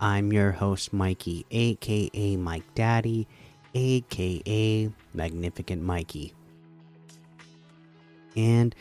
I'm your host, Mikey, aka Mike Daddy, aka Magnificent Mikey. And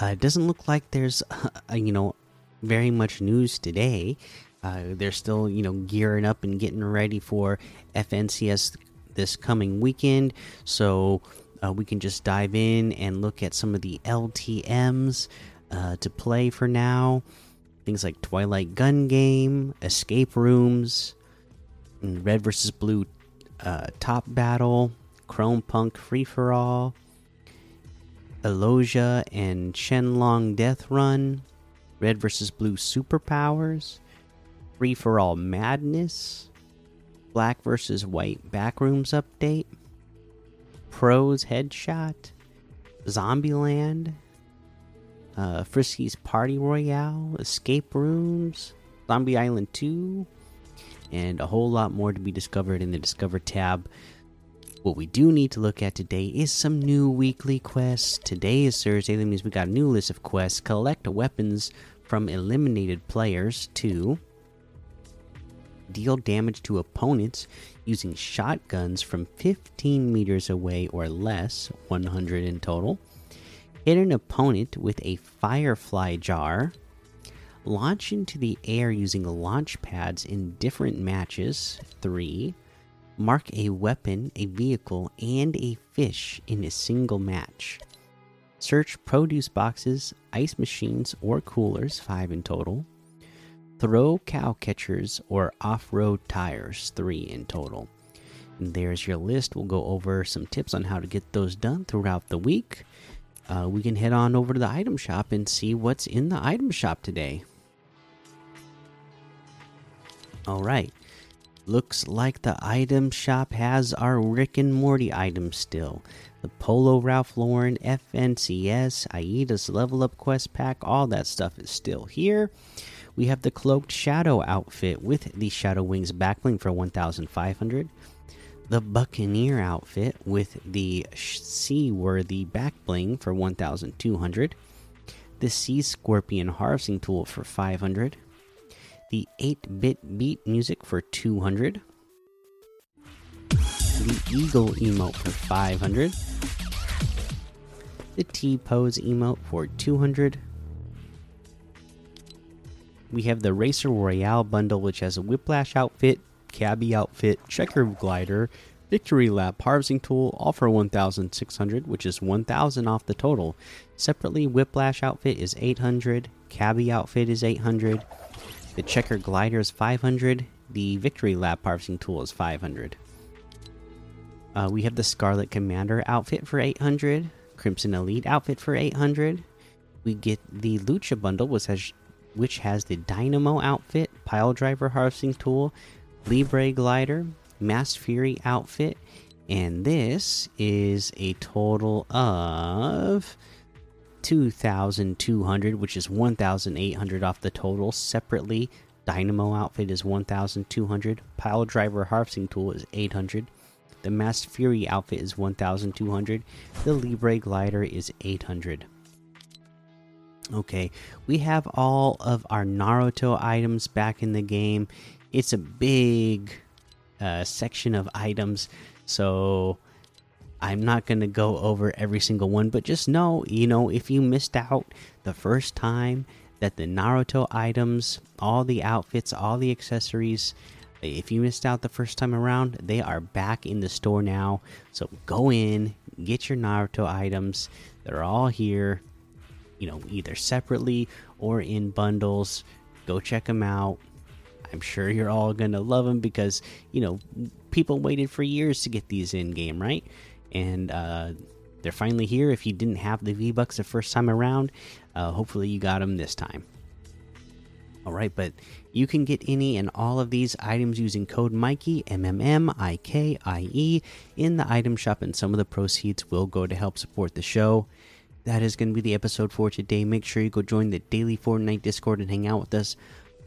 uh, it doesn't look like there's, uh, you know, very much news today. Uh, they're still, you know, gearing up and getting ready for FNCS this coming weekend. So uh, we can just dive in and look at some of the LTMs uh, to play for now. Things like Twilight Gun Game, Escape Rooms, Red vs. Blue uh, Top Battle, Chrome Punk Free for All, Elosia and Shenlong Death Run, Red vs. Blue Superpowers, Free for All Madness, Black vs. White Backrooms Update. Pros Headshot, Zombieland, uh, Frisky's Party Royale, Escape Rooms, Zombie Island 2, and a whole lot more to be discovered in the Discover tab. What we do need to look at today is some new weekly quests. Today is Thursday, that means we got a new list of quests. Collect weapons from eliminated players. Two, deal damage to opponents using shotguns from 15 meters away or less, 100 in total. Hit an opponent with a firefly jar. Launch into the air using launch pads in different matches, 3. Mark a weapon, a vehicle, and a fish in a single match. Search produce boxes, ice machines, or coolers, 5 in total throw cow catchers or off road tires, three in total. And there's your list. We'll go over some tips on how to get those done throughout the week. Uh, we can head on over to the item shop and see what's in the item shop today. All right. Looks like the item shop has our Rick and Morty items still. The Polo Ralph Lauren, FNCS, Aida's Level Up Quest Pack, all that stuff is still here. We have the Cloaked Shadow outfit with the Shadow Wings backbling for 1,500. The Buccaneer outfit with the Seaworthy backbling for 1,200. The Sea Scorpion harvesting tool for 500. The 8 bit beat music for 200. The Eagle emote for 500. The T pose emote for 200 we have the Racer Royale bundle, which has a Whiplash outfit, Cabbie outfit, Checker glider, Victory Lap harvesting tool, all for 1,600, which is 1,000 off the total. Separately, Whiplash outfit is 800, Cabbie outfit is 800, the Checker glider is 500, the Victory Lap harvesting tool is 500. Uh, we have the Scarlet Commander outfit for 800, Crimson Elite outfit for 800. We get the Lucha bundle, which has which has the Dynamo outfit, Pile Driver harvesting tool, Libre glider, Masked Fury outfit, and this is a total of 2,200, which is 1,800 off the total. Separately, Dynamo outfit is 1,200, Pile Driver harvesting tool is 800. The Masked Fury outfit is 1,200. The Libre glider is 800. Okay, we have all of our Naruto items back in the game. It's a big uh, section of items, so I'm not going to go over every single one, but just know, you know, if you missed out the first time that the Naruto items, all the outfits, all the accessories, if you missed out the first time around, they are back in the store now. So go in, get your Naruto items. They're all here you know, either separately or in bundles. Go check them out. I'm sure you're all going to love them because, you know, people waited for years to get these in game, right? And uh, they're finally here. If you didn't have the V Bucks the first time around, uh, hopefully you got them this time. All right, but you can get any and all of these items using code Mikey M M M I K I E in the item shop, and some of the proceeds will go to help support the show. That is going to be the episode for today. Make sure you go join the daily Fortnite Discord and hang out with us.